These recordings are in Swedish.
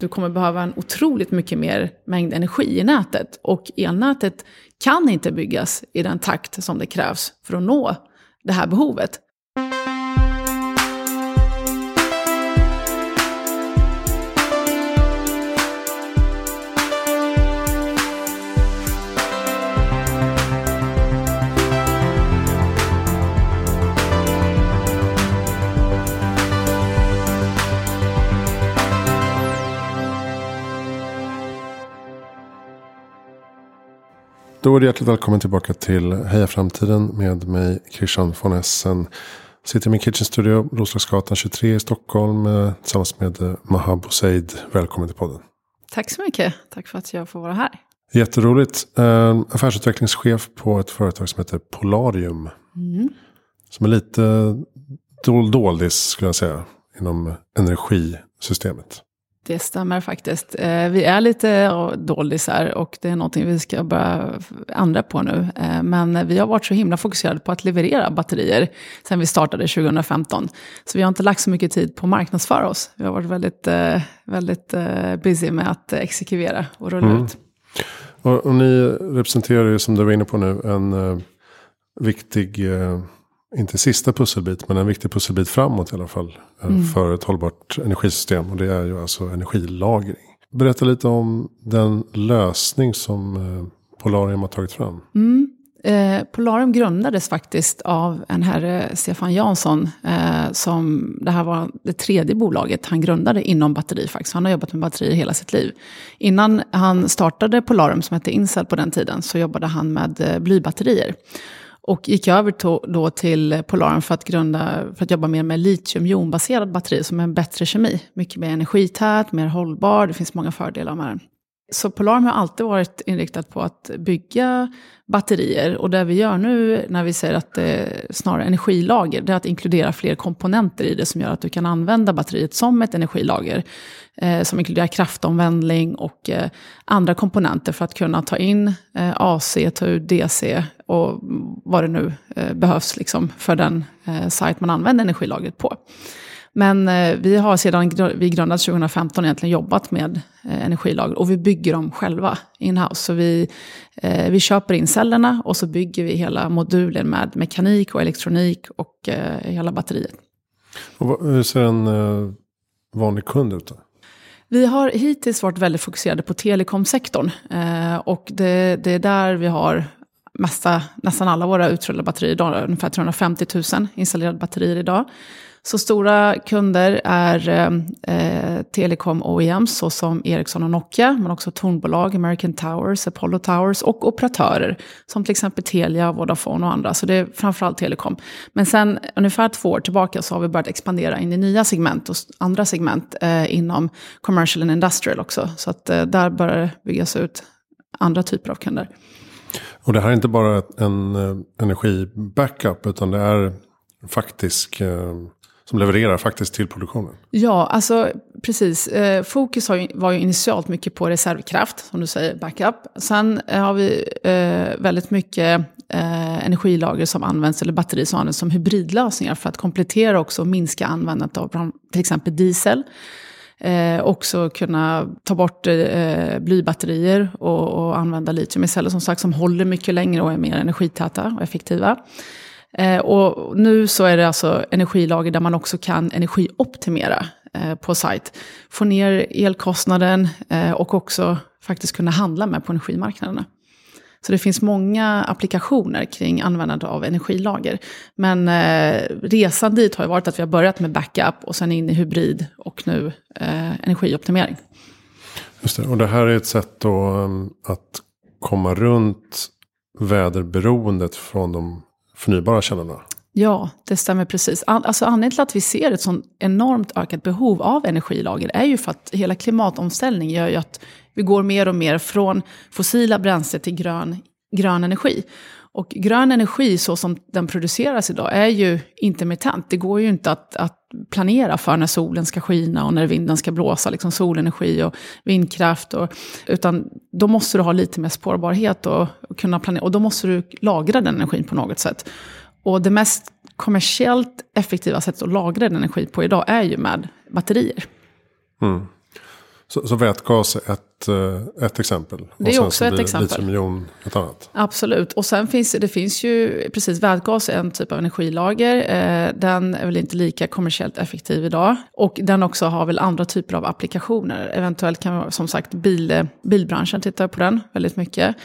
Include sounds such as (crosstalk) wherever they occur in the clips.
Du kommer behöva en otroligt mycket mer mängd energi i nätet. Och elnätet kan inte byggas i den takt som det krävs för att nå det här behovet. Då är det hjärtligt välkommen tillbaka till Heja Framtiden med mig Christian von Essen. Sitter i min kitchen studio, Roslagsgatan 23 i Stockholm eh, tillsammans med eh, Mahab Boseid. Välkommen till podden. Tack så mycket. Tack för att jag får vara här. Jätteroligt. Eh, affärsutvecklingschef på ett företag som heter Polarium. Mm. Som är lite doldis skulle jag säga. Inom energisystemet. Det stämmer faktiskt. Eh, vi är lite doldisar och det är någonting vi ska börja ändra på nu. Eh, men vi har varit så himla fokuserade på att leverera batterier sedan vi startade 2015. Så vi har inte lagt så mycket tid på att marknadsföra oss. Vi har varit väldigt, eh, väldigt busy med att exekvera och rulla mm. ut. Och, och, ni representerar ju, som du var inne på nu, en uh, viktig uh, inte sista pusselbit, men en viktig pusselbit framåt i alla fall. Eh, mm. För ett hållbart energisystem. Och det är ju alltså energilagring. Berätta lite om den lösning som eh, Polarium har tagit fram. Mm. Eh, Polarium grundades faktiskt av en herre, Stefan Jansson, eh, som det här var det tredje bolaget han grundade inom batteri faktiskt. Han har jobbat med batterier hela sitt liv. Innan han startade Polarium, som hette Incel på den tiden, så jobbade han med eh, blybatterier. Och gick över to, då till Polaren för att, grunda, för att jobba mer med litiumjonbaserad batteri som är en bättre kemi. Mycket mer energität, mer hållbar, det finns många fördelar med den. Så Polarm har alltid varit inriktat på att bygga batterier. Och det vi gör nu när vi säger att det är snarare energilager, det är att inkludera fler komponenter i det som gör att du kan använda batteriet som ett energilager. Eh, som inkluderar kraftomvandling och eh, andra komponenter för att kunna ta in eh, AC, ta ut DC och vad det nu eh, behövs liksom, för den eh, sajt man använder energilagret på. Men eh, vi har sedan vi grundades 2015 egentligen jobbat med eh, energilager och vi bygger dem själva in-house. Så vi, eh, vi köper in cellerna och så bygger vi hela modulen med mekanik och elektronik och hela batteriet. Och hur ser en vanlig kund ut då? Vi har hittills varit väldigt fokuserade på telekomsektorn. Och det, det är där vi har mesta, nästan alla våra utrullade batterier idag, ungefär 350 000 installerade batterier idag. Så stora kunder är eh, eh telekom OEMs såsom Ericsson och Nokia, men också Tornbolag, American Towers, Apollo Towers och operatörer som till exempel Telia, Vodafone och andra. Så det är framförallt telekom. Men sen ungefär två år tillbaka så har vi börjat expandera in i nya segment och andra segment eh, inom commercial and industrial också. Så att eh, där börjar det byggas ut andra typer av kunder. Och det här är inte bara en eh, energibackup utan det är faktisk eh, som levererar faktiskt till produktionen. Ja, alltså precis. Eh, fokus har ju, var ju initialt mycket på reservkraft, som du säger, backup. Sen eh, har vi eh, väldigt mycket eh, energilager som används, eller batteri som används som hybridlösningar för att komplettera också och minska användandet av till exempel diesel. Eh, också kunna ta bort eh, blybatterier och, och använda litium istället, som sagt, som håller mycket längre och är mer energitäta och effektiva. Eh, och nu så är det alltså energilager där man också kan energioptimera eh, på sajt. Få ner elkostnaden eh, och också faktiskt kunna handla med på energimarknaderna. Så det finns många applikationer kring användande av energilager. Men eh, resan dit har ju varit att vi har börjat med backup och sen in i hybrid och nu eh, energioptimering. Just det, och det här är ett sätt då mm, att komma runt väderberoendet från de förnybara källorna. Ja, det stämmer precis. Alltså, anledningen till att vi ser ett sånt enormt ökat behov av energilager är ju för att hela klimatomställningen gör ju att vi går mer och mer från fossila bränslen till grön, grön energi. Och grön energi så som den produceras idag är ju intermittent. Det går ju inte att, att planera för när solen ska skina och när vinden ska blåsa, liksom solenergi och vindkraft. Och, utan då måste du ha lite mer spårbarhet och, och kunna planera. Och då måste du lagra den energin på något sätt. Och det mest kommersiellt effektiva sättet att lagra den energi på idag är ju med batterier. Mm. Så, så vätgas är ett, eh, ett exempel? Det är också ett exempel. Litiumjon ett annat? Absolut. Och sen finns det finns ju, precis vätgas är en typ av energilager. Eh, den är väl inte lika kommersiellt effektiv idag. Och den också har väl andra typer av applikationer. Eventuellt kan som sagt bil, bilbranschen titta på den väldigt mycket.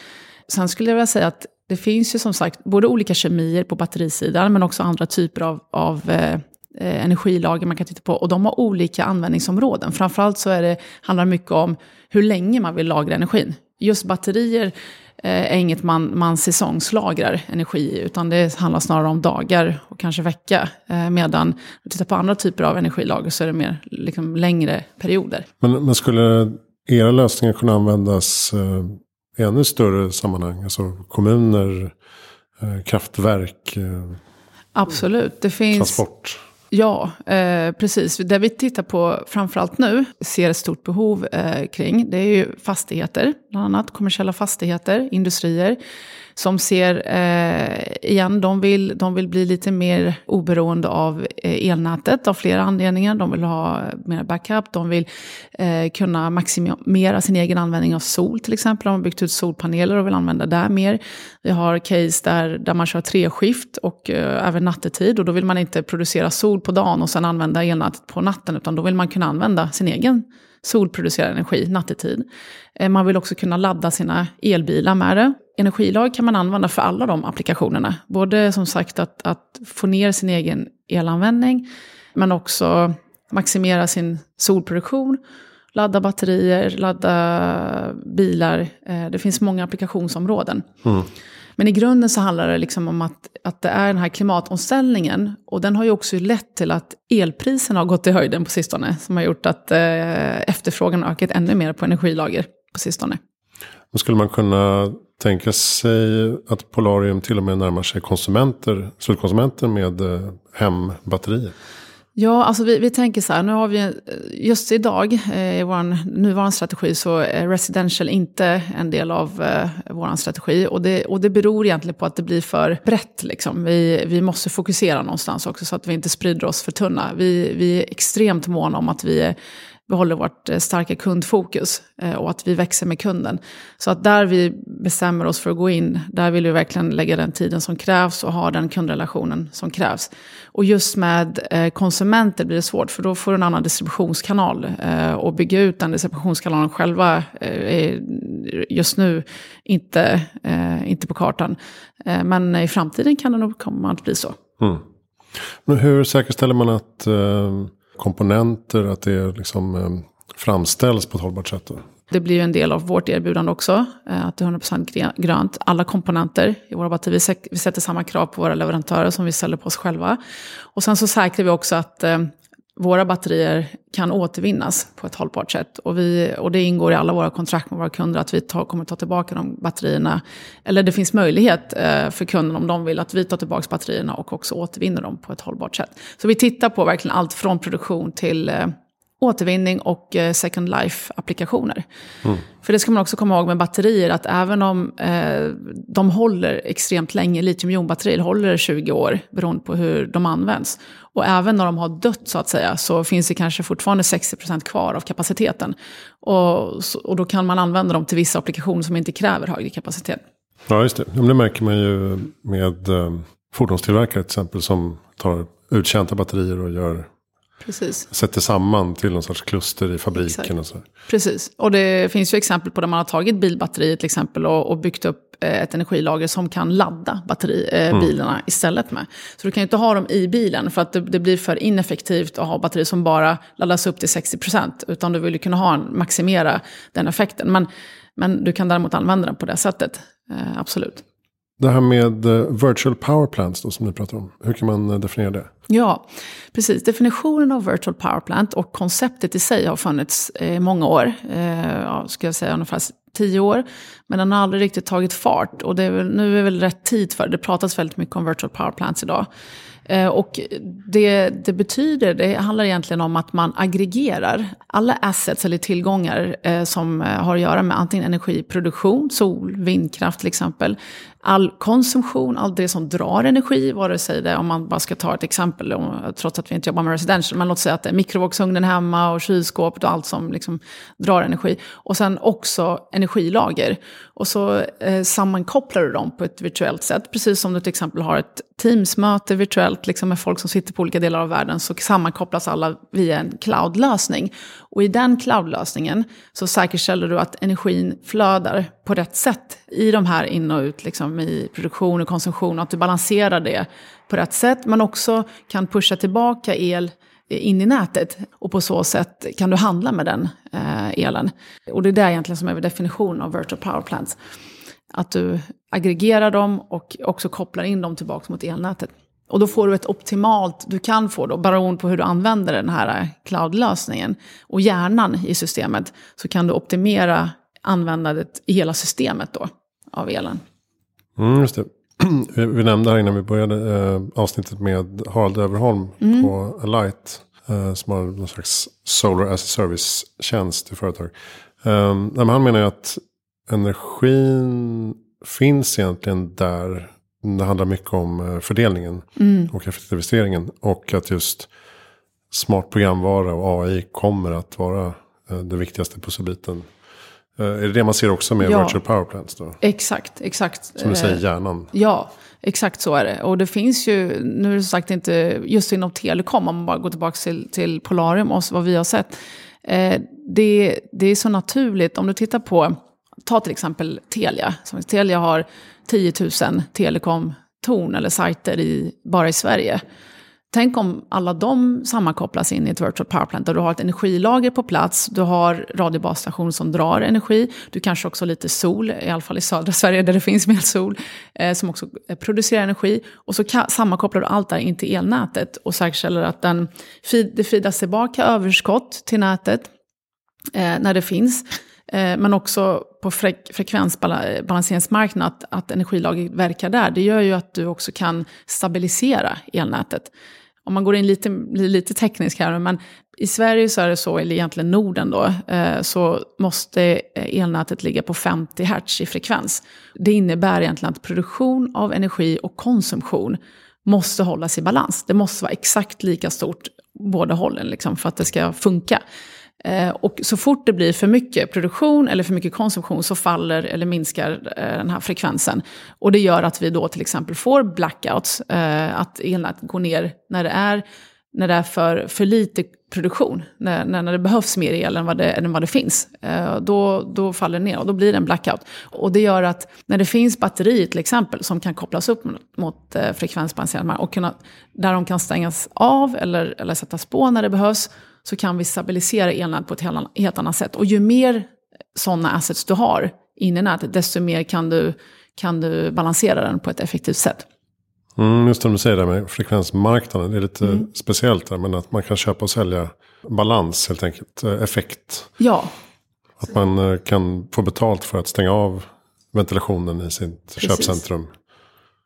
Sen skulle jag vilja säga att det finns ju som sagt både olika kemier på batterisidan men också andra typer av, av Eh, energilager man kan titta på. Och de har olika användningsområden. Framförallt så är det, handlar det mycket om hur länge man vill lagra energin. Just batterier eh, är inget man, man säsongslagrar energi i, utan det handlar snarare om dagar och kanske vecka. Eh, medan om du tittar på andra typer av energilager så är det mer liksom, längre perioder. Men, men skulle era lösningar kunna användas i ännu större sammanhang? Alltså kommuner, kraftverk, Absolut, det finns... Transport. Ja, eh, precis. Det vi tittar på framförallt nu, ser ett stort behov eh, kring, det är ju fastigheter, bland annat kommersiella fastigheter, industrier som ser, eh, igen, de vill, de vill bli lite mer oberoende av eh, elnätet av flera anledningar. De vill ha mer backup, de vill eh, kunna maximera sin egen användning av sol till exempel. De har byggt ut solpaneler och vill använda det mer. Vi har case där, där man kör treskift och eh, även nattetid och då vill man inte producera sol på dagen och sen använda elnätet på natten utan då vill man kunna använda sin egen solproducerad energi nattetid. Eh, man vill också kunna ladda sina elbilar med det. Energilag kan man använda för alla de applikationerna. Både som sagt att, att få ner sin egen elanvändning, men också maximera sin solproduktion, ladda batterier, ladda bilar. Eh, det finns många applikationsområden. Mm. Men i grunden så handlar det liksom om att, att det är den här klimatomställningen. Och den har ju också lett till att elpriserna har gått i höjden på sistone. Som har gjort att eh, efterfrågan har ökat ännu mer på energilager på sistone. Skulle man kunna tänka sig att Polarium till och med närmar sig konsumenter, slutkonsumenter med eh, hembatterier? Ja, alltså vi, vi tänker så här, nu har vi, eh, just idag eh, i vår nuvarande strategi så är residential inte en del av eh, vår strategi. Och det, och det beror egentligen på att det blir för brett. Liksom. Vi, vi måste fokusera någonstans också så att vi inte sprider oss för tunna. Vi, vi är extremt måna om att vi är behåller vårt eh, starka kundfokus eh, och att vi växer med kunden. Så att där vi bestämmer oss för att gå in, där vill vi verkligen lägga den tiden som krävs och ha den kundrelationen som krävs. Och just med eh, konsumenter blir det svårt, för då får du en annan distributionskanal. Och bygga ut den distributionskanalen själva är just nu inte, inte på kartan. Men i framtiden kan det nog komma att bli så. Mm. Men hur säkerställer man att komponenter, att det liksom eh, framställs på ett hållbart sätt. Då. Det blir ju en del av vårt erbjudande också, eh, att det är 100% grönt. Alla komponenter i våra batterier, vi sätter samma krav på våra leverantörer som vi ställer på oss själva. Och sen så säkrar vi också att eh, våra batterier kan återvinnas på ett hållbart sätt. Och, vi, och det ingår i alla våra kontrakt med våra kunder att vi tar, kommer ta tillbaka de batterierna. Eller det finns möjlighet eh, för kunden om de vill att vi tar tillbaka batterierna och också återvinner dem på ett hållbart sätt. Så vi tittar på verkligen allt från produktion till eh, återvinning och eh, second life-applikationer. Mm. För det ska man också komma ihåg med batterier, att även om eh, de håller extremt länge, litiumjonbatterier håller 20 år beroende på hur de används. Och även när de har dött så att säga, så finns det kanske fortfarande 60% kvar av kapaciteten. Och, och då kan man använda dem till vissa applikationer som inte kräver högre kapacitet. Ja, just det. Det märker man ju med eh, fordonstillverkare till exempel som tar uttjänta batterier och gör Precis. Sätter samman till någon sorts kluster i fabriken. Och så. Precis, och det finns ju exempel på där man har tagit bilbatteriet till exempel och, och byggt upp eh, ett energilager som kan ladda batteri, eh, mm. bilarna istället med. Så du kan ju inte ha dem i bilen för att det, det, blir för ineffektivt att ha batteri som bara laddas upp till 60%. Utan du vill ju kunna ha en, maximera den effekten. Men, men du kan däremot använda den på det sättet, eh, absolut. Det här med eh, virtual power plants då, som ni pratar om. Hur kan man eh, definiera det? Ja, precis. Definitionen av virtual power plant och konceptet i sig har funnits i många år. Eh, ja, ska jag säga ungefär tio år. Men den har aldrig riktigt tagit fart. Och det är väl, nu är väl rätt tid för det. Det pratas väldigt mycket om virtual power plants idag. Eh, och det, det betyder, det handlar egentligen om att man aggregerar alla assets eller tillgångar eh, som har att göra med antingen energiproduktion, sol, vindkraft till exempel, all konsumtion, allt det som drar energi, vare sig det, om man bara ska ta ett exempel, om, trots att vi inte jobbar med residential, men låt säga att det är mikrovågsugnen hemma och kylskåpet och allt som liksom drar energi. Och sen också energilager. Och så eh, sammankopplar du dem på ett virtuellt sätt, precis som du till exempel har ett Teams-möte virtuellt liksom med folk som sitter på olika delar av världen, så sammankopplas alla via en cloud-lösning. Och i den cloudlösningen så säkerställer du att energin flödar på rätt sätt i de här in och ut, liksom i produktion och konsumtion, och att du balanserar det på rätt sätt, men också kan pusha tillbaka el in i nätet. Och på så sätt kan du handla med den eh, elen. Och det är det egentligen som är definitionen av virtual power plants. Att du aggregerar dem och också kopplar in dem tillbaka mot elnätet. Och då får du ett optimalt, du kan få då, beroende på hur du använder den här cloud-lösningen och hjärnan i systemet, så kan du optimera användandet i hela systemet då av elen. Mm, just det. (clears throat) Vi nämnde här innan vi började eh, avsnittet med Harald Överholm mm. på Alight. Eh, som har någon slags Solar as a Service-tjänst till företag. Eh, han menar ju att energin finns egentligen där. Det handlar mycket om eh, fördelningen mm. och effektiviseringen. Och att just smart programvara och AI kommer att vara eh, den viktigaste pusselbiten Eh, är det det man ser också med ja, virtual power plants då? Exakt, exakt. Som du säger, hjärnan. Ja, exakt så är det. Och det finns ju, nu är det sagt inte just inom telekom, om man bara går tillbaka till, till Polarium och vad vi har sett. Det, det är så naturligt, om du tittar på, ta till exempel Telia. Som Telia har 10 000 telekomtorn eller sajter i, bara i Sverige. Tänk om alla de sammankopplas in i ett virtual power plant där du har ett energilager på plats, du har radiobasstationer som drar energi, du kanske också har lite sol, i alla fall i södra Sverige där det finns mer sol, eh, som också eh, producerar energi. Och så sammankopplar du allt det här in till elnätet och säkerställer att den, det feedas tillbaka överskott till nätet eh, när det finns. Eh, men också på frek frekvensbalanseringsmarknaden, att, att energilagret verkar där. Det gör ju att du också kan stabilisera elnätet om man går in lite, lite tekniskt här, men i Sverige så är det så, eller egentligen Norden då, eh, så måste elnätet ligga på 50 Hz i frekvens. Det innebär egentligen att produktion av energi och konsumtion måste hållas i balans. Det måste vara exakt lika stort båda hållen liksom, för att det ska funka. Eh, och så fort det blir för mycket produktion eller för mycket konsumtion så faller eller minskar eh, den här frekvensen. Och det gör att vi då till exempel får blackouts, eh, att elnät går ner när det är, när det är för, för lite produktion, när, när, det behövs mer el än vad det, än vad det finns. Då, då faller det ner och då blir det en blackout. Och det gör att när det finns batterier till exempel som kan kopplas upp mot, mot frekvensbalanserad mark och kunna, där de kan stängas av eller, eller sättas på när det behövs, så kan vi stabilisera elnät på ett helt annat sätt. Och ju mer sådana assets du har inne i nätet, desto mer kan du, kan du balansera den på ett effektivt sätt. Mm, just som du säger där med frekvensmarknaden, det är lite mm. speciellt där, men att man kan köpa och sälja balans helt enkelt, eh, effekt. Ja. Att man eh, kan få betalt för att stänga av ventilationen i sitt Precis. köpcentrum.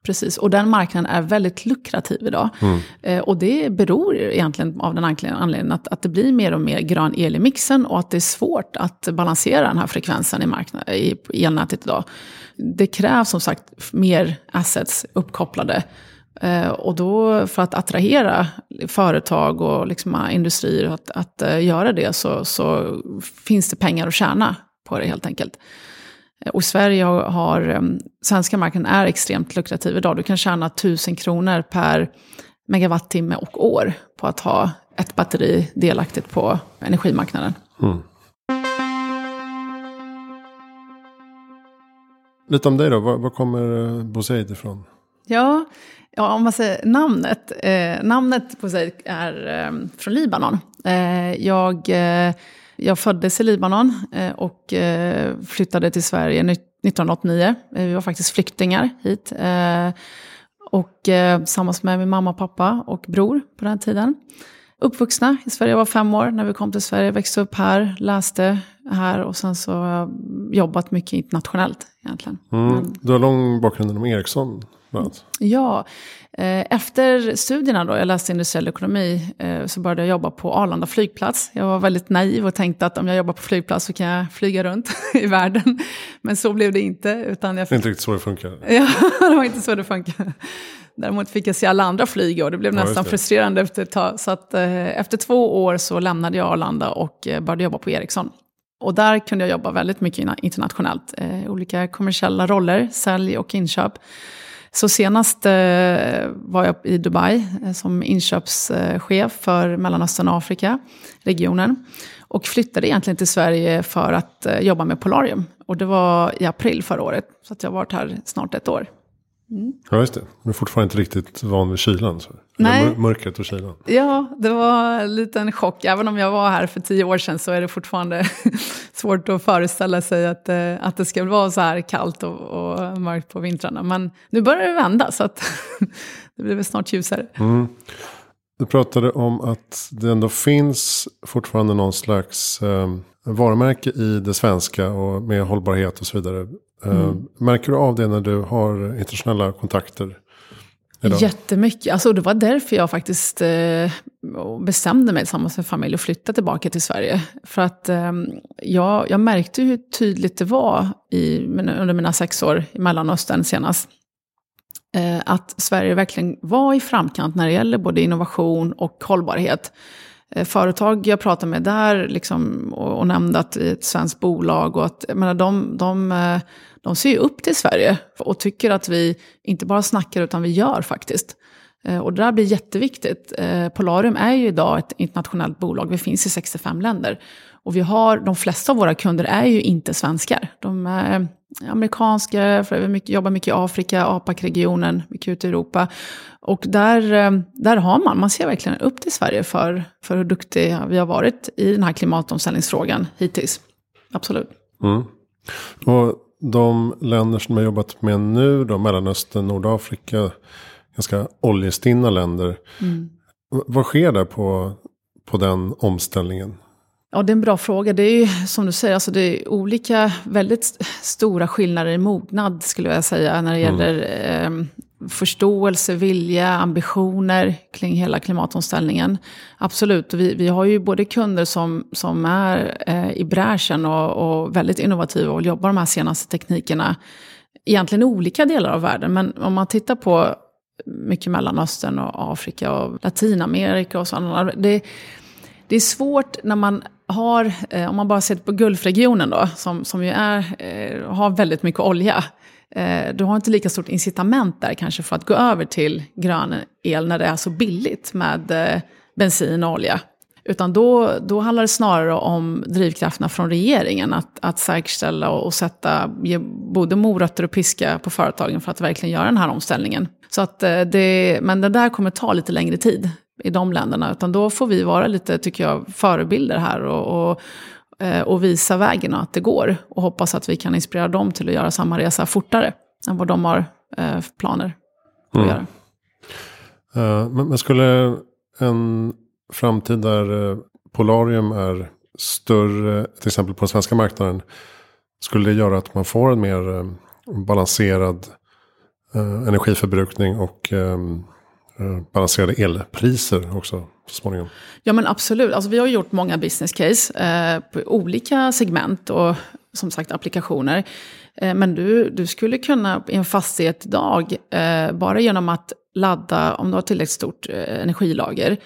Precis, och den marknaden är väldigt lukrativ idag. Mm. Eh, och det beror egentligen av den anledningen att, att det blir mer och mer grön el i mixen och att det är svårt att balansera den här frekvensen i, marknad, i elnätet idag. Det krävs som sagt mer assets uppkopplade. Eh, och då för att attrahera företag och liksom industrier att, att uh, göra det så, så finns det pengar att tjäna på det helt enkelt. Och Sverige har, um, svenska marknaden är extremt lukrativ idag. Du kan tjäna 1000 kronor per megawattimme och år på att ha ett batteri delaktigt på energimarknaden. Mm. Lite om dig då, var, var kommer eh, Boseid ifrån? Ja, ja, om man säger namnet. Eh, namnet Boseid är eh, från Libanon. Eh, jag eh, jag föddes i Libanon eh, och eh, flyttade till Sverige 1989. Eh, vi var faktiskt flyktingar hit. Och tillsammans med min mamma, pappa och bror på den tiden. Uppvuxna i Sverige, jag var fem år när vi kom till Sverige, växte upp här, läste här och sen så har jag jobbat mycket internationellt egentligen. Mm. Du har lång bakgrund inom Ericsson. bland. Ja, efter studierna då, jag läste industriell ekonomi, eh, så började jag jobba på Arlanda flygplats. Jag var väldigt naiv och tänkte att om jag jobbar på flygplats så kan jag flyga runt (laughs) i världen. Men så blev det inte. Utan jag Det är inte riktigt så det funkar. (laughs) Ja, det var inte så det funkar. Däremot fick jag se alla andra flyg och det blev Ja, nästan det. frustrerande efter ett tag. Så att, eh, efter två år så lämnade jag Arlanda och eh, började jobba på Ericsson. Och där kunde jag jobba väldigt mycket internationellt. Eh, olika kommersiella roller, sälj och inköp. Så senast eh, var jag i Dubai eh, som inköpschef för Mellanöstern och Afrika, regionen. Och flyttade egentligen till Sverige för att eh, jobba med Polarium. Och det var i april förra året. Så att jag har varit här snart ett år. Ja, just det. Du är fortfarande inte riktigt van vid kylan. Så. Nej. Mörkret och kylan. Ja, det var en liten chock. Även om jag var här för tio år sedan så är det fortfarande (laughs) svårt att föreställa sig att, eh, att det ska vara så här kallt och, och mörkt på vintrarna. Men nu börjar det vända så att (laughs) det blir väl snart ljusare. Du pratade om att det ändå finns fortfarande någon slags eh, varumärke i det svenska och med hållbarhet och så vidare. Eh, Märker du av det när du har internationella kontakter? idag? Jättemycket. Alltså, det var därför jag faktiskt eh, bestämde mig tillsammans med familj att flytta tillbaka till Sverige. För att eh, jag, jag märkte hur tydligt det var i, under mina sex år i Mellanöstern senast. Eh, att Sverige verkligen var i framkant när det gäller både innovation och hållbarhet. Eh, Företag jag pratade med där liksom, och, och nämnde att det är ett svenskt bolag och att jag menar, de, de, eh, de ser ju upp till Sverige och tycker att vi inte bara snackar utan vi gör faktiskt. Eh, och det där blir jätteviktigt. Eh, Polarium är ju idag ett internationellt bolag, vi finns i 65 länder. Och vi har, de flesta av våra kunder är ju inte svenskar. De är amerikanska, vi jobbar mycket i Afrika, APAC-regionen, mycket ute i Europa. Och där, eh, där har man, man ser verkligen upp till Sverige för, för hur duktiga vi har varit i den här klimatomställningsfrågan hittills. Absolut. Mm. Och de länder som har jobbat med nu då, Mellanöstern, Nordafrika, ganska oljestinna länder. V- Vad sker där på, på den omställningen? Ja, det är en bra fråga. Det är ju som du säger, alltså det är olika, väldigt st- stora skillnader i mognad skulle jag säga när det gäller eh, förståelse, vilja, ambitioner kring hela klimatomställningen. Absolut, vi, vi har ju både kunder som, som är eh, i bräschen och, och väldigt innovativa och jobbar de här senaste teknikerna. Egentligen i olika delar av världen, men om man tittar på mycket Mellanöstern och Afrika och Latinamerika och sådana. Det, det är svårt när man har, eh, om man bara ser på Gulfregionen då, som, som ju är, eh, har väldigt mycket olja. Eh, du har inte lika stort incitament där kanske för att gå över till grön el när det är så billigt med eh, bensin och olja. Utan då, då handlar det snarare om drivkrafterna från regeringen att, att säkerställa och, och sätta ge både morötter och piska på företagen för att verkligen göra den här omställningen. Så att eh, det, men det där kommer ta lite längre tid i de länderna. Utan då får vi vara lite, tycker jag, förebilder här och, och, och visa vägen och att det går. Och hoppas att vi kan inspirera dem till att göra samma resa fortare än vad de har eh, planer att göra. Eh, men, skulle en framtid där eh, Polarium är större, till exempel på den svenska marknaden. Skulle det göra att man får en mer eh, balanserad eh, energiförbrukning och eh, eh, Eh, balanserade elpriser också så småningom? Ja men absolut, alltså, vi har gjort många business case eh, på olika segment och som sagt applikationer. Eh, men du, du skulle kunna i en fastighet idag, eh, bara genom att ladda, om du har tillräckligt stort eh, energilager,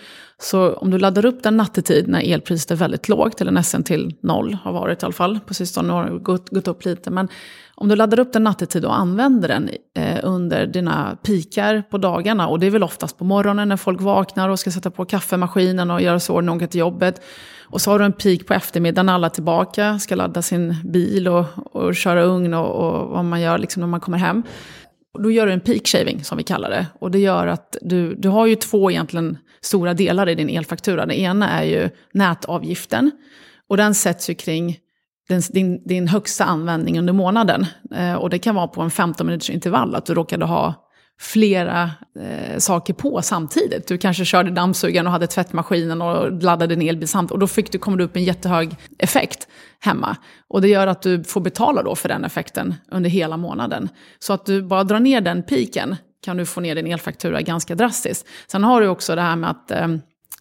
så om du laddar upp den nattetid när elpriset är väldigt lågt, eller nästan till noll har varit i alla fall, på sistone har det gått, gått upp lite, men om du laddar upp den nattetid och använder den eh, under dina pikar på dagarna, och det är väl oftast på morgonen när folk vaknar och ska sätta på kaffemaskinen och göra så när de åker till jobbet. Och så har du en peak på eftermiddagen när alla är tillbaka, ska ladda sin bil och, och köra ugn och, och vad man gör liksom när man kommer hem. Då gör du en peak shaving som vi kallar det. Och det gör att du, du har ju två egentligen stora delar i din elfaktura. Det ena är ju nätavgiften. Och den sätts ju kring din, din, din högsta användning under månaden. Eh, och det kan vara på en 15 minuters intervall, att du råkade ha flera eh, saker på samtidigt. Du kanske körde dammsugaren och hade tvättmaskinen och laddade en elbil samtidigt. Och då fick du, kom du upp en jättehög effekt hemma. Och det gör att du får betala då för den effekten under hela månaden. Så att du bara drar ner den piken kan du få ner din elfaktura ganska drastiskt. Sen har du också det här med att eh,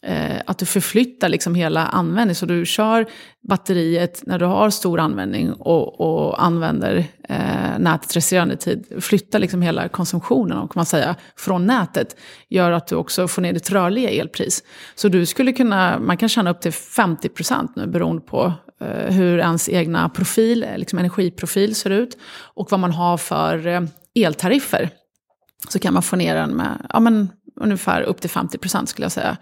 Eh, att du förflyttar liksom hela användningen. Så du kör batteriet när du har stor användning och, och använder eh, nätet resterande tid. Flyttar liksom hela konsumtionen kan man säga, från nätet. Gör att du också får ner ditt rörliga elpris. Så du skulle kunna, man kan tjäna upp till 50% nu beroende på eh, hur ens egna profil, liksom energiprofil ser ut. Och vad man har för eh, eltariffer. Så kan man få ner den med ja, men, ungefär upp till 50% skulle jag säga.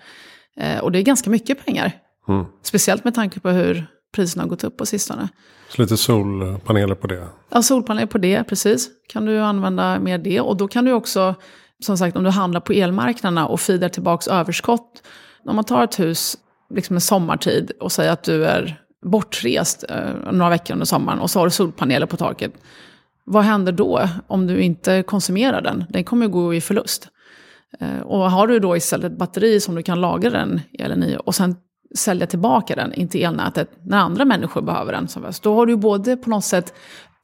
Eh, och det är ganska mycket pengar. Mm. Speciellt med tanke på hur priserna har gått upp på sistone. Så lite solpaneler på det? Ja, solpaneler på det, precis. Kan du använda mer det. Och då kan du också, som sagt, om du handlar på elmarknaderna och feedar tillbaka överskott. Om man tar ett hus liksom en sommartid och säger att du är bortrest eh, några veckor under sommaren och så har du solpaneler på taket. Vad händer då om du inte konsumerar den? Den kommer ju gå i förlust. Eh, och har du då istället ett batteri som du kan lagra den elen i och sen sälja tillbaka den in till elnätet när andra människor behöver den. Då har du både på något sätt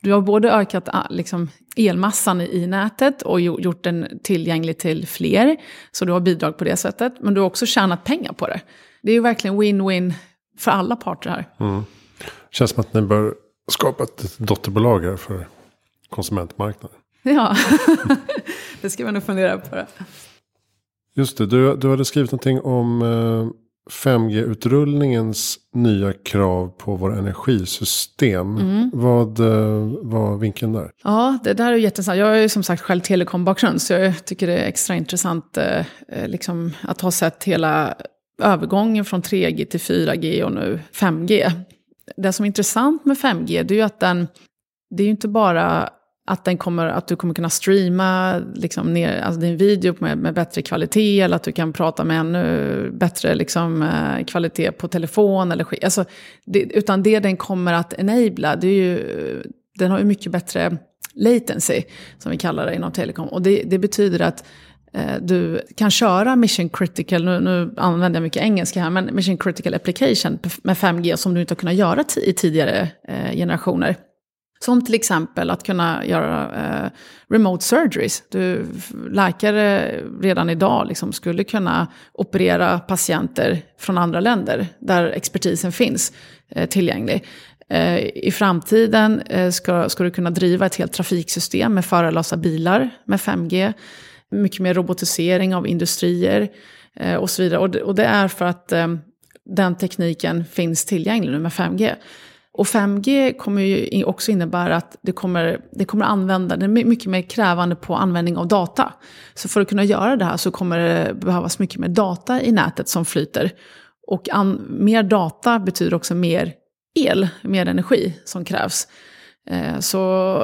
du har både ökat ah, liksom, elmassan i nätet och gjort den tillgänglig till fler. Så du har bidrag på det sättet. Men du har också tjänat pengar på det. Det är ju verkligen win-win för alla parter här. Mm. Känns som att ni bör skapa ett dotterbolag här för konsumentmarknaden. Ja, (laughs) det ska man nog fundera på. Det. Just det, du, du hade skrivit någonting om eh, 5G-utrullningens nya krav på våra energisystem. Mm. Vad eh, var vinkeln där? Ja, det där är jätteintressant. Jag har ju som sagt själv telekombakgrund, så jag tycker det är extra intressant eh, eh liksom, att ha sett hela övergången från 3G till 4G och nu 5G. Det som är intressant med 5G det är ju att den, det är ju inte bara att, den kommer, att du kommer kunna streama liksom ner, alltså din video med, med bättre kvalitet eller att du kan prata med ännu bättre liksom, eh, kvalitet på telefon. Eller, alltså, det, utan det den kommer att enabla, det är ju, den har ju mycket bättre latency, som vi kallar det inom telekom. Och det, det betyder att eh, du kan köra mission critical, nu, nu, använder jag mycket engelska här, men mission critical application med 5G som du inte har kunnat göra i tidigare eh, generationer. Som till exempel att kunna göra eh, remote surgeries. Du, läkare redan idag liksom skulle kunna operera patienter från andra länder där expertisen finns eh, tillgänglig. Eh, I framtiden eh, ska, ska du kunna driva ett helt trafiksystem med förarlösa bilar med 5G. Mycket mer robotisering av industrier eh, och så vidare. Och det, och det är för att eh, den tekniken finns tillgänglig nu med 5G. Och 5G kommer ju också innebära att det kommer, det kommer använda, det är mycket mer krävande på användning av data. Så för att kunna göra det här så kommer det behövas mycket mer data i nätet som flyter. Och an, mer data betyder också mer el, mer energi som krävs. Eh, så,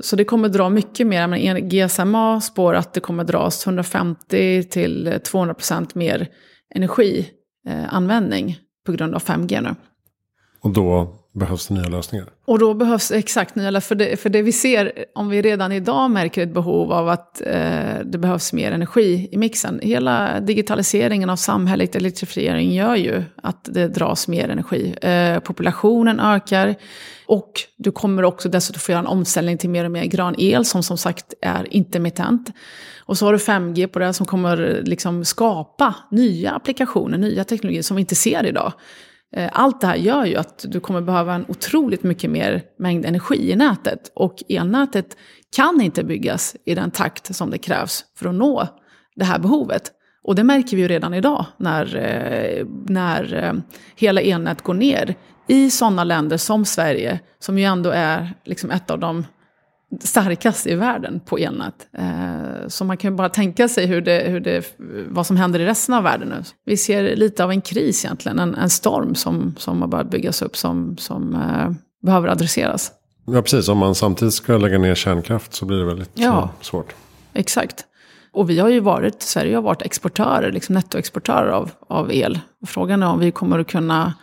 så det kommer dra mycket mer. Men GSMA spår att det kommer dras 150 till 200 procent mer energianvändning eh, på grund av 5G nu. Och då behövs det nya lösningar. Och då behövs exakt nya lösningar. För det, för det vi ser, om vi redan idag märker ett behov av att eh, det behövs mer energi i mixen. Hela digitaliseringen av samhället, elektrifiering, gör ju att det dras mer energi. Eh, populationen ökar. Och du kommer också dessutom få göra en omställning till mer och mer grön el som som sagt är intermittent. Och så har du 5G på det som kommer liksom skapa nya applikationer, nya teknologier som vi inte ser idag. Eh, allt det här gör ju att du kommer behöva en otroligt mycket mer mängd energi i nätet. Och elnätet kan inte byggas i den takt som det krävs för att nå det här behovet. Och det märker vi ju redan idag när, eh, när eh, hela elnät går ner i sådana länder som Sverige, som ju ändå är liksom ett av de starkaste i världen på elnät. Eh, så man kan ju bara tänka sig hur det, hur det, vad som händer i resten av världen nu. Vi ser lite av en kris egentligen, en, en storm som, som har börjat byggas upp som, som eh, behöver adresseras. Ja, precis. Om man samtidigt ska lägga ner kärnkraft så blir det väldigt ja, svårt. Exakt. Och vi har ju varit, Sverige har varit exportörer, liksom nettoexportörer av, av el. Frågan är om vi kommer att kunna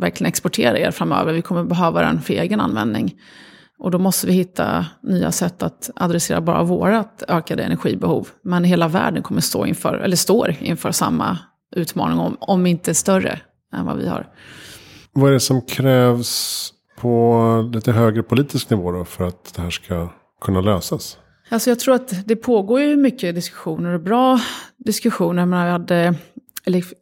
verkligen exportera el framöver. Vi kommer behöva den för egen användning. Och då måste vi hitta nya sätt att adressera bara vårt ökade energibehov. Men hela världen kommer stå inför, eller står inför samma utmaning, om, om inte större än vad vi har. Vad är det som krävs på lite högre politisk nivå då för att det här ska kunna lösas? Alltså jag tror att det pågår ju mycket diskussioner och bra diskussioner. Men vi hade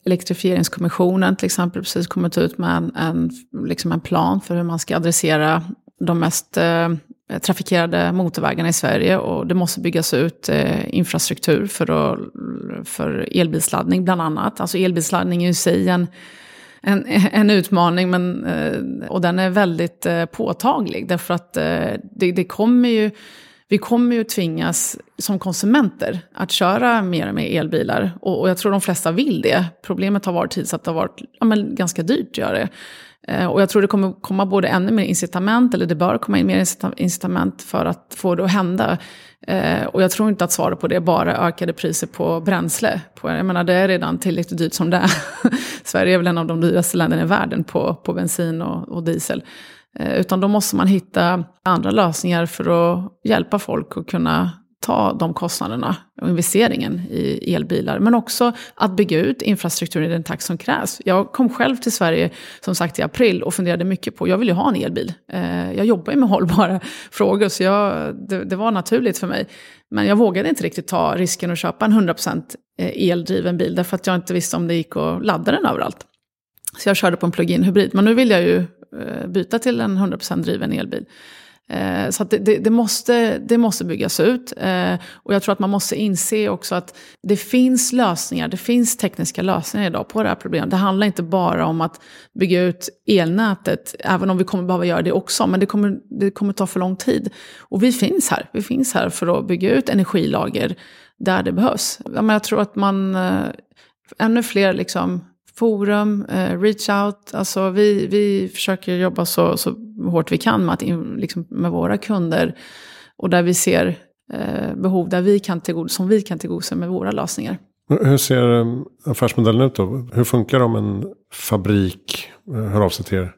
Elektrifieringskommissionen till exempel precis kommit ut med en, en, liksom en plan för hur man ska adressera de mest eh, trafikerade motorvägarna i Sverige. Och det måste byggas ut eh, infrastruktur för, att, för elbilsladdning bland annat. Alltså elbilsladdning är i sig en, en, (laughs) en utmaning, men, eh, och den är väldigt eh, påtaglig. Därför att eh, det, det kommer ju vi kommer ju tvingas som konsumenter att köra mer och mer elbilar. Och, och jag tror de flesta vill det. Problemet har varit tills att det har varit ja, men, ganska dyrt att göra det. Eh, och jag tror det kommer komma både ännu mer incitament, eller det bör komma in mer incitament för att få det att hända. Eh, och jag tror inte att svaret på det är bara ökade priser på bränsle. Jag menar det är redan tillräckligt dyrt som det är. (laughs) Sverige är väl en av de dyraste länderna i världen på, på bensin och, och diesel. Eh, utan då måste man hitta andra lösningar för att hjälpa folk att kunna ta de kostnaderna och investeringen i elbilar. Men också att bygga ut infrastrukturen i den takt som krävs. Jag kom själv till Sverige som sagt i april och funderade mycket på, jag vill ju ha en elbil. Eh, jag jobbar ju med (laughs) hållbara frågor så jag, det, det var naturligt för mig. Men jag vågade inte riktigt ta risken att köpa en 100% eh, eldriven bil därför att jag inte visste om det gick att ladda den överallt. Så jag körde på en plug-in hybrid. Men nu vill jag ju eh, byta till en 100% driven elbil. Eh, så det, det, det, måste, det måste byggas ut. Eh, och jag tror att man måste inse också att det finns lösningar, det finns tekniska lösningar idag på det här problemet. Det handlar inte bara om att bygga ut elnätet, även om vi kommer behöva göra det också, men det kommer, det kommer ta för lång tid. Och vi finns här, vi finns här för att bygga ut energilager där det behövs. Jag tror att man, eh, ännu fler liksom forum, eh, reach out. Alltså vi, vi försöker jobba så, så hårt vi kan med, att liksom, med våra kunder. Och där vi ser eh, behov där vi kan tillgodose, som vi kan tillgodose med våra lösningar. Hur ser eh, affärsmodellen ut då? Hur funkar det om en fabrik eh, hör av sig till er?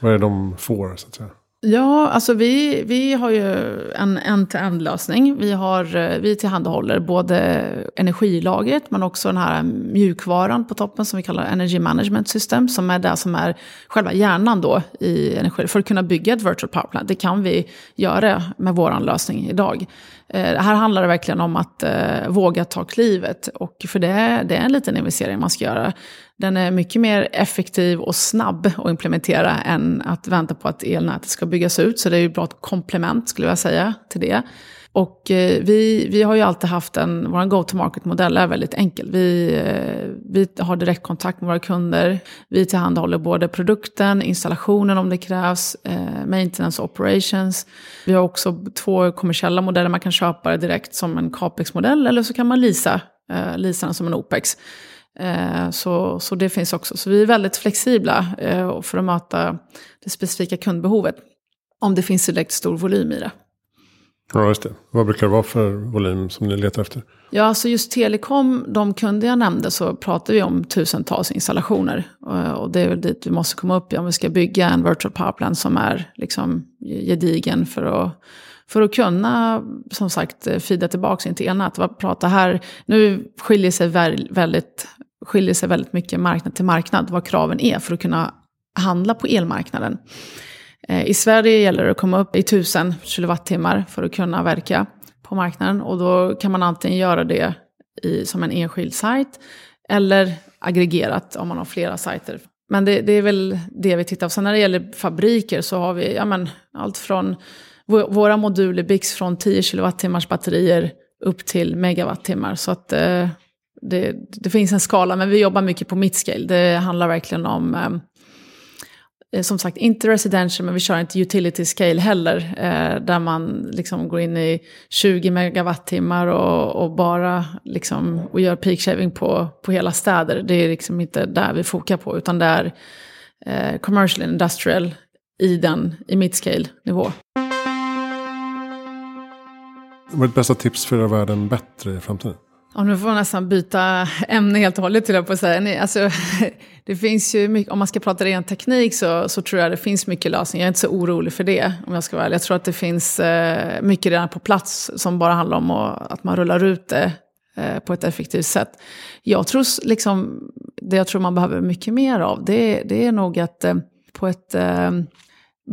Vad är det de får så att säga? Ja, alltså vi, vi har ju en end-to-end-lösning. Vi, har, eh, vi tillhandahåller både energilagret men också den här mjukvaran på toppen som vi kallar Energy Management System. Som är det som är själva hjärnan då i energi. För att kunna bygga ett virtual power plant, det kan vi göra med vår lösning idag. Eh, här handlar det verkligen om att eh, våga ta klivet. Och för det, det är en liten investering man ska göra. Den är mycket mer effektiv och snabb att implementera än att vänta på att elnätet ska byggas ut. Så det är ju bra komplement skulle jag säga till det. Och eh, vi, vi har ju alltid haft en, vår go-to-market-modell är väldigt enkel. Vi, eh, vi har direktkontakt med våra kunder. Vi tillhandahåller både produkten, installationen om det krävs, eh, maintenance operations. Vi har också två kommersiella modeller. Man kan köpa det direkt som en capex-modell eller så kan man leasa, leasa den som en opex. Så, så det finns också. Så vi är väldigt flexibla för att möta det specifika kundbehovet. Om det finns direkt stor volym i det. Ja, just det. Vad brukar det vara för volym som ni letar efter? Ja, alltså just telekom, de kunder jag nämnde, så pratar vi om tusentals installationer. Eh, och det är väl dit vi måste komma upp om vi ska bygga en virtual powerplant som är liksom gedigen för att för att kunna, som sagt, eh, fida tillbaka in till elnät. Prata här, nu skiljer sig väldigt, skiljer sig väldigt mycket marknad till marknad vad kraven är för att kunna handla på elmarknaden. Eh, I Sverige gäller det att komma upp i 1000 kilowattimmar för att kunna verka på marknaden. Och då kan man antingen göra det i, som en enskild sajt eller aggregerat om man har flera sajter. Men det, det, är väl det vi tittar på. Sen när det gäller fabriker så har vi ja, men, allt från våra moduler byggs från 10 kilowattimmars batterier upp till megawattimmar. Så att eh, det, det, finns en skala, men vi jobbar mycket på midscale. Det handlar verkligen om Eh, Eh, som sagt inte residential, men vi kör inte utility scale heller. Eh, där man liksom går in i 20 megawattimmar och, och bara liksom, och gör peak shaving på, på hela städer. Det är liksom inte där vi fokar på, utan det är eh, commercial and industrial i, den, i midscale nivå. Vad är ditt bästa tips för att göra världen bättre i framtiden? Ja, nu får jag nästan byta ämne helt och hållet till jag på att säga. Alltså, (laughs) det finns ju mycket, om man ska prata ren teknik så, så tror jag det finns mycket lösningar. Jag är inte så orolig för det om jag ska vara ärlig. Jag tror att det finns eh, mycket redan på plats som bara handlar om att, att man rullar ut det eh, på ett effektivt sätt. Jag tror liksom, det jag tror man behöver mycket mer av det, det är nog att eh, på ett eh,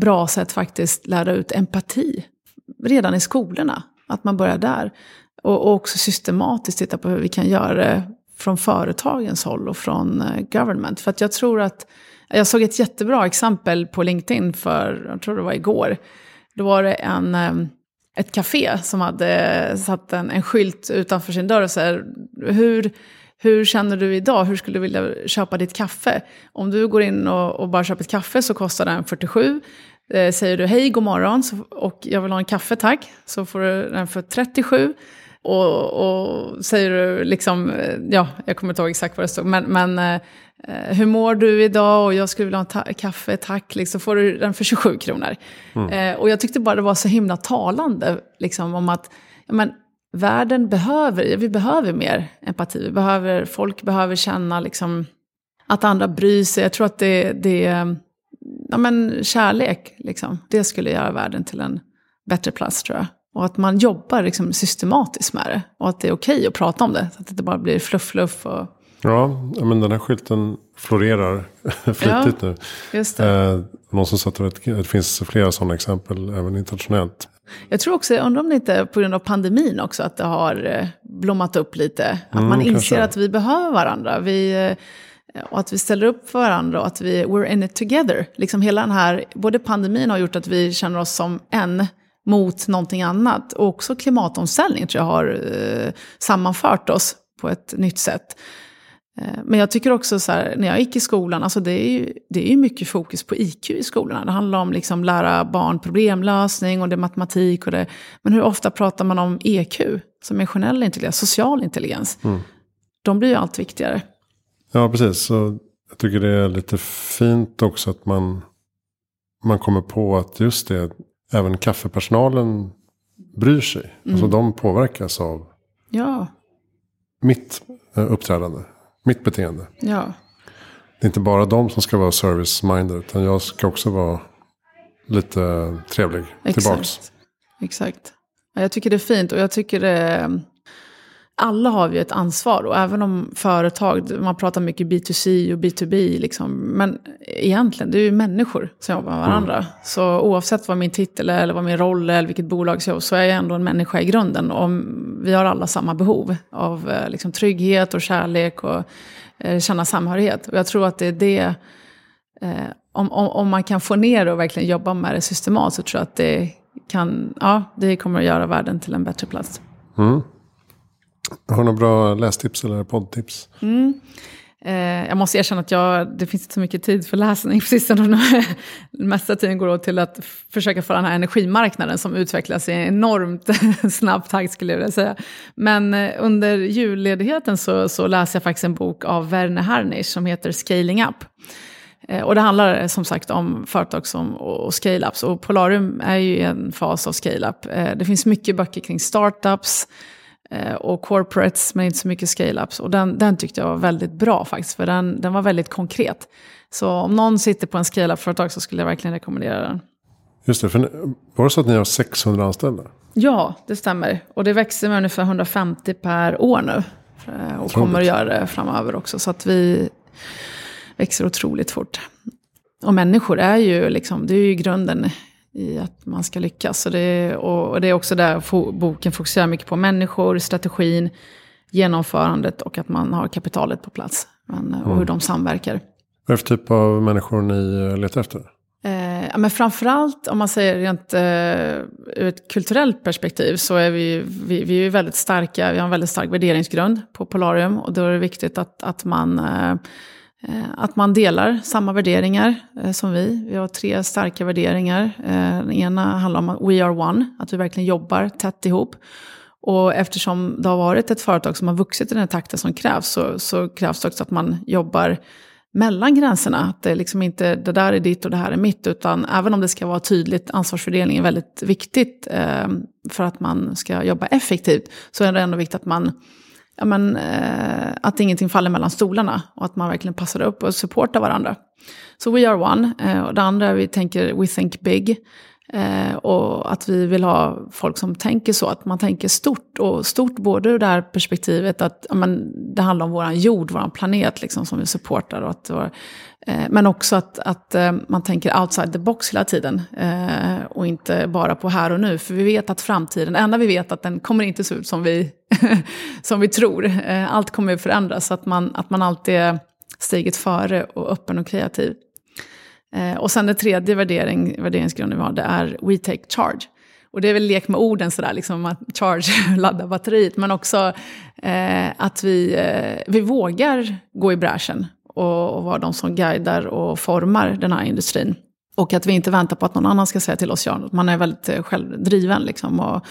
bra sätt faktiskt lära ut empati redan i skolorna. Att man börjar där. Och, och också systematiskt titta på hur vi kan göra det från företagens håll och från eh, government. För att jag tror att, jag såg ett jättebra exempel på LinkedIn för, jag tror det var igår. Då var det en, eh, ett café som hade satt en, en skylt utanför sin dörr och så här, hur, hur känner du idag? Hur skulle du vilja köpa ditt kaffe? Om du går in och, och bara köper ett kaffe så kostar den 47. Eh, säger du hej, god morgon så, och jag vill ha en kaffe tack, så får du den för 37. Och, och, säger du liksom, eh, ja, jag kommer inte ihåg exakt vad det stod, men, men eh, hur mår du idag och jag skulle vilja ha ta kaffe, tack, liksom, får du den för 27 kronor. Mm. Eh, och jag tyckte bara det var så himla talande, liksom, om att ja, men, världen behöver, vi behöver mer empati, vi behöver, folk behöver känna liksom, att andra bryr sig. Jag tror att det, det ja, men, kärlek, liksom, det skulle göra världen till en bättre plats tror jag. Och att man jobbar liksom systematiskt med det. Och att det är okej okay att prata om det. Så att det inte bara blir fluff-fluff. Och... Ja, men den här skylten florerar (laughs) flitigt ja, nu. Just. Eh, någon som satt att det finns flera sådana exempel även internationellt. Jag tror också, jag undrar om det inte är på grund av pandemin också, att det har eh, blommat upp lite. Att mm, man inser kanske. att vi behöver varandra. Vi, eh, och att vi ställer upp för varandra och att vi, we're in it together. Liksom hela den här, både pandemin har gjort att vi känner oss som en mot någonting annat. Och också klimatomställning tror jag har eh, sammanfört oss på ett nytt sätt. Eh, men jag tycker också så här, när jag gick i skolan, alltså det är ju det är mycket fokus på IQ i skolorna. Det handlar om liksom lära barn problemlösning och det är matematik och det. Men hur ofta pratar man om EQ, som emotionell intelligens, social intelligens? Mm. De blir ju allt viktigare. Ja, precis. Så jag tycker det är lite fint också att man, man kommer på att just det, även kaffepersonalen bryr sig. Mm. Alltså de påverkas av ja. mitt eh, uppträdande, mitt beteende. Ja. Det är inte bara de som ska vara service-minded, utan jag ska också vara lite trevlig Exakt. tillbaks. Exakt. Jag tycker det är fint och jag tycker det alla har vi ett ansvar och även om företag, man pratar mycket B2C och B2B, liksom, men egentligen det är ju människor som jobbar med varandra. Mm. Så oavsett vad min titel är eller vad min roll är eller vilket bolag jag så är jag ändå en människa i grunden. Och vi har alla samma behov av eh, liksom, trygghet och kärlek och eh, känna samhörighet. Och jag tror att det är det, eh, om, om, om, man kan få ner det och verkligen jobba med det systematiskt så tror jag att det kan, ja, det kommer att göra världen till en bättre plats. Mm. Har du några bra lästips eller poddtips? Mm. Eh, jag måste erkänna att jag, det finns inte så mycket tid för läsning (laughs) på sistone. Mesta tiden går åt till att försöka få den här energimarknaden som utvecklas i enormt (laughs) snabb takt skulle jag vilja säga. Men eh, under julledigheten så, så läser jag faktiskt en bok av Werner Harnisch som heter Scaling Up. Eh, och det handlar eh, som sagt om företag som, och scale-ups. Och Polarium är ju en fas av scale-up. Eh, det finns mycket böcker kring startups, och corporates, men inte så mycket scale-ups. Och den, den tyckte jag var väldigt bra faktiskt, för den, den var väldigt konkret. Så om någon sitter på en scale-up-företag så skulle jag verkligen rekommendera den. Just det, för var det så att ni har 600 anställda? Ja, det stämmer. Och det växer med ungefär 150 per år nu. Eh, och kommer att göra det framöver också. Så att vi växer otroligt fort. Och människor är ju liksom, det är ju grunden i att man ska lyckas. Så det, och det är också där boken fokuserar mycket på människor, strategin, genomförandet och att man har kapitalet på plats. Men, och mm. hur de samverkar. Vad är det för typ av människor ni eh, letar efter? Eh, men framförallt om man säger rent eh, ur ett kulturellt perspektiv så är vi, vi, vi är väldigt starka, vi har en väldigt stark värderingsgrund på Polarium. Och då är det viktigt att, att man eh, Eh, Eh, att man delar samma värderingar eh, som vi. Vi har tre starka värderingar. Eh, den ena handlar om att we are one, att vi verkligen jobbar tätt ihop. Och eftersom det har varit ett företag som har vuxit i den takten som krävs så, så krävs det också att man jobbar mellan gränserna. Att det liksom inte det där är ditt och det här är mitt. Utan även om det ska vara tydligt, ansvarsfördelning är väldigt viktigt eh, för att man ska jobba effektivt. Så är det ändå viktigt att man ja, men, eh, att ingenting faller mellan stolarna och att man verkligen passar upp och supportar varandra. Så we are one. Eh, och det andra vi tänker we think big. Eh, och att vi vill ha folk som tänker så, att man tänker stort. Och stort både ur det här perspektivet att men, det handlar om vår jord, vår planet liksom, som vi supportar. Och att vår, Eh, men också att, att eh, man tänker outside the box hela tiden. Eh, och inte bara på här och nu. För vi vet att framtiden, det enda vi vet att den kommer inte se ut som vi, (laughs) som vi tror. Allt kommer att förändras. Så att man, att man alltid är steget före och öppen och kreativ. Och sen den tredje värdering, värderingsgrunden vi har, det är We Take Charge. Och det är väl lek med orden sådär, liksom att charge, (laughs) ladda batteriet. Men också eh, att vi, eh, vi vågar gå i bräschen och, och vara de som guidar och formar den här industrin. Och att vi inte väntar på att någon annan ska säga till oss ja. Man är väldigt eh, självdriven liksom, och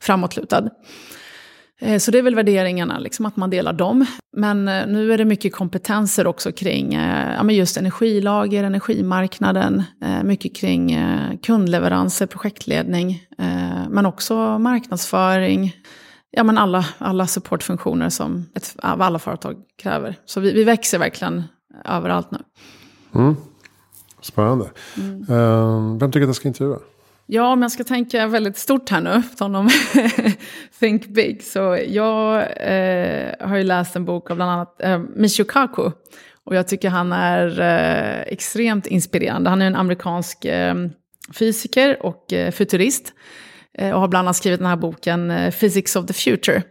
framåtlutad. Eh, så det är väl värderingarna, liksom, att man delar dem. Men eh, nu är det mycket kompetenser också kring ja, just energilager, energimarknaden, mycket kring kundleveranser, projektledning, men också marknadsföring, ja, men alla, alla supportfunktioner som ett, alla företag kräver. Så vi, vi växer verkligen överallt nu. Mm. Spännande. Mm. Uh, vem tycker att jag ska intervjua? Ja, om jag ska tänka väldigt stort här nu, på tal om Think Big. Så jag eh, har ju läst en bok av bland annat eh, Michio Kaku. Och jag tycker han är eh, extremt inspirerande. Han är en amerikansk eh, fysiker och eh, futurist. Eh, och har bland annat skrivit den här boken eh, Physics of the Future.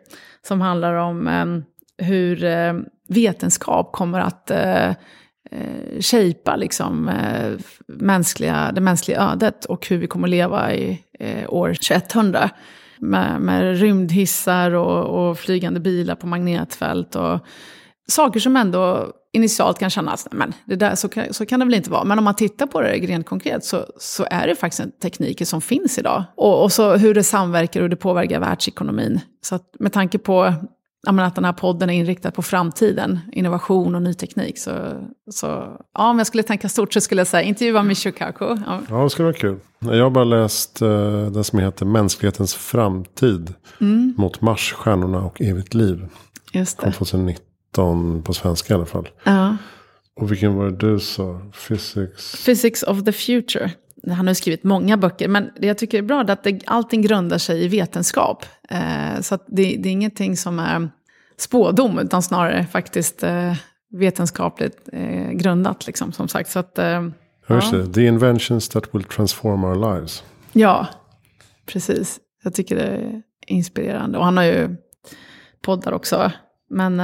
Som handlar om ehm, hur eh, vetenskap kommer att shapea liksom, mänskliga, det mänskliga ödet och hur vi kommer att leva i år 2100. Med, med rymdhissar och, och flygande bilar på magnetfält. Och saker som ändå initialt kan kännas, men det där, så, kan, så kan det väl inte vara. Men om man tittar på det rent konkret så, så är det faktiskt tekniker som finns idag. Och, och så hur det samverkar och hur det påverkar världsekonomin. Så att med tanke på menar, att den här podden är inriktad på framtiden, innovation och ny teknik. Så, så ja, om jag skulle tänka stort så skulle jag säga intervjua Michio Kaku. Ja. ja, det skulle vara kul. Jag har bara läst uh, den som heter Mänsklighetens framtid. Mm. Mot Mars, stjärnorna och evigt liv. Just det. Från 2019. 19 på svenska i alla fall. Ja. Och vilken var det du sa? Physics? Physics of the future. Han har skrivit många böcker, men det jag tycker är bra är att det, allting grundar sig i vetenskap. Eh, så det, det, är ingenting som är spådom, utan snarare faktiskt eh, vetenskapligt eh, grundat. Liksom, som sagt. Så att, eh, Hörs ja. The inventions that will transform our lives. Ja, precis. Jag tycker det är inspirerande. Och han har ju poddar också. Men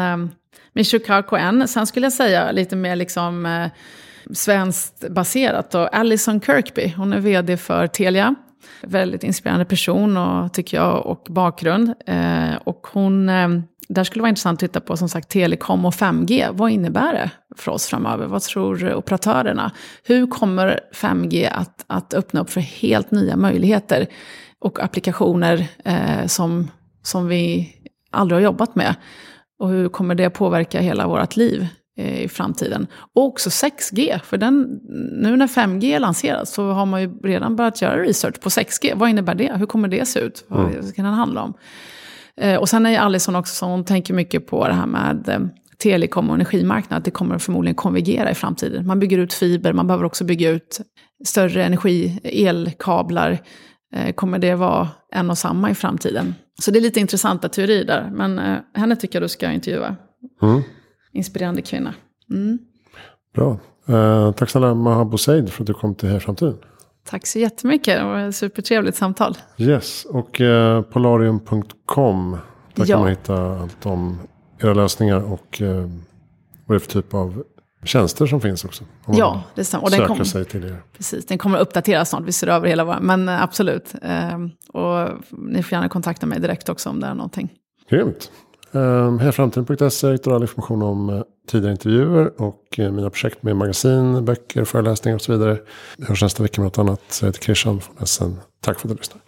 med Michio Kaku. Sen skulle jag säga lite mer liksom eh, svenskt baserat. då, Alison Kirkby, hon är vd för Telia. Väldigt inspirerande person och, tycker jag och bakgrund. Eh, och hon, eh, där skulle det vara intressant att titta på som sagt telekom och 5G. Vad innebär det för oss framöver? Vad tror operatörerna? Hur kommer 5G att, att öppna upp för helt nya möjligheter och applikationer eh, som, som vi aldrig har jobbat med? Och hur kommer det påverka hela vårt liv eh, i framtiden? Och också 6G, för den, nu när 5G lanseras så har man ju redan börjat göra research på 6G. Vad innebär det? Hur kommer det se ut? Mm. Vad kan den handla om? Eh, och sen är Alison också, hon tänker mycket på det här med eh, telekom och energimarknad, att det kommer förmodligen konvergera i framtiden. Man bygger ut fiber, man behöver också bygga ut större energi, elkablar. Kommer det vara en och samma i framtiden? Så det är lite intressanta teorier där. Men eh, henne tycker jag du ska intervjua. Mm. Inspirerande kvinna. Mm. Bra. Eh, tack snälla Mahabo Said för att du kom till Här Framtiden. Tack så jättemycket. Det var ett supertrevligt samtal. Yes. Och eh, polarium.com. Där ja. kan man hitta allt om era lösningar och eh, vad det är för typ av tjänster som finns också. ja, det stämmer. Och den, kom, sig till er. Precis, den kommer att uppdateras snart. Vi ser över hela våra, men eh, absolut. Ehm, och ni får gärna kontakta mig direkt också om det är någonting. Grymt. Um, Härframtiden.se hittar all information om uh, tidigare intervjuer och uh, mina projekt med magasin, böcker, föreläsningar och så vidare. Vi hörs nästa vecka med något annat. Jag heter Christian från SN. Tack för att du lyssnade.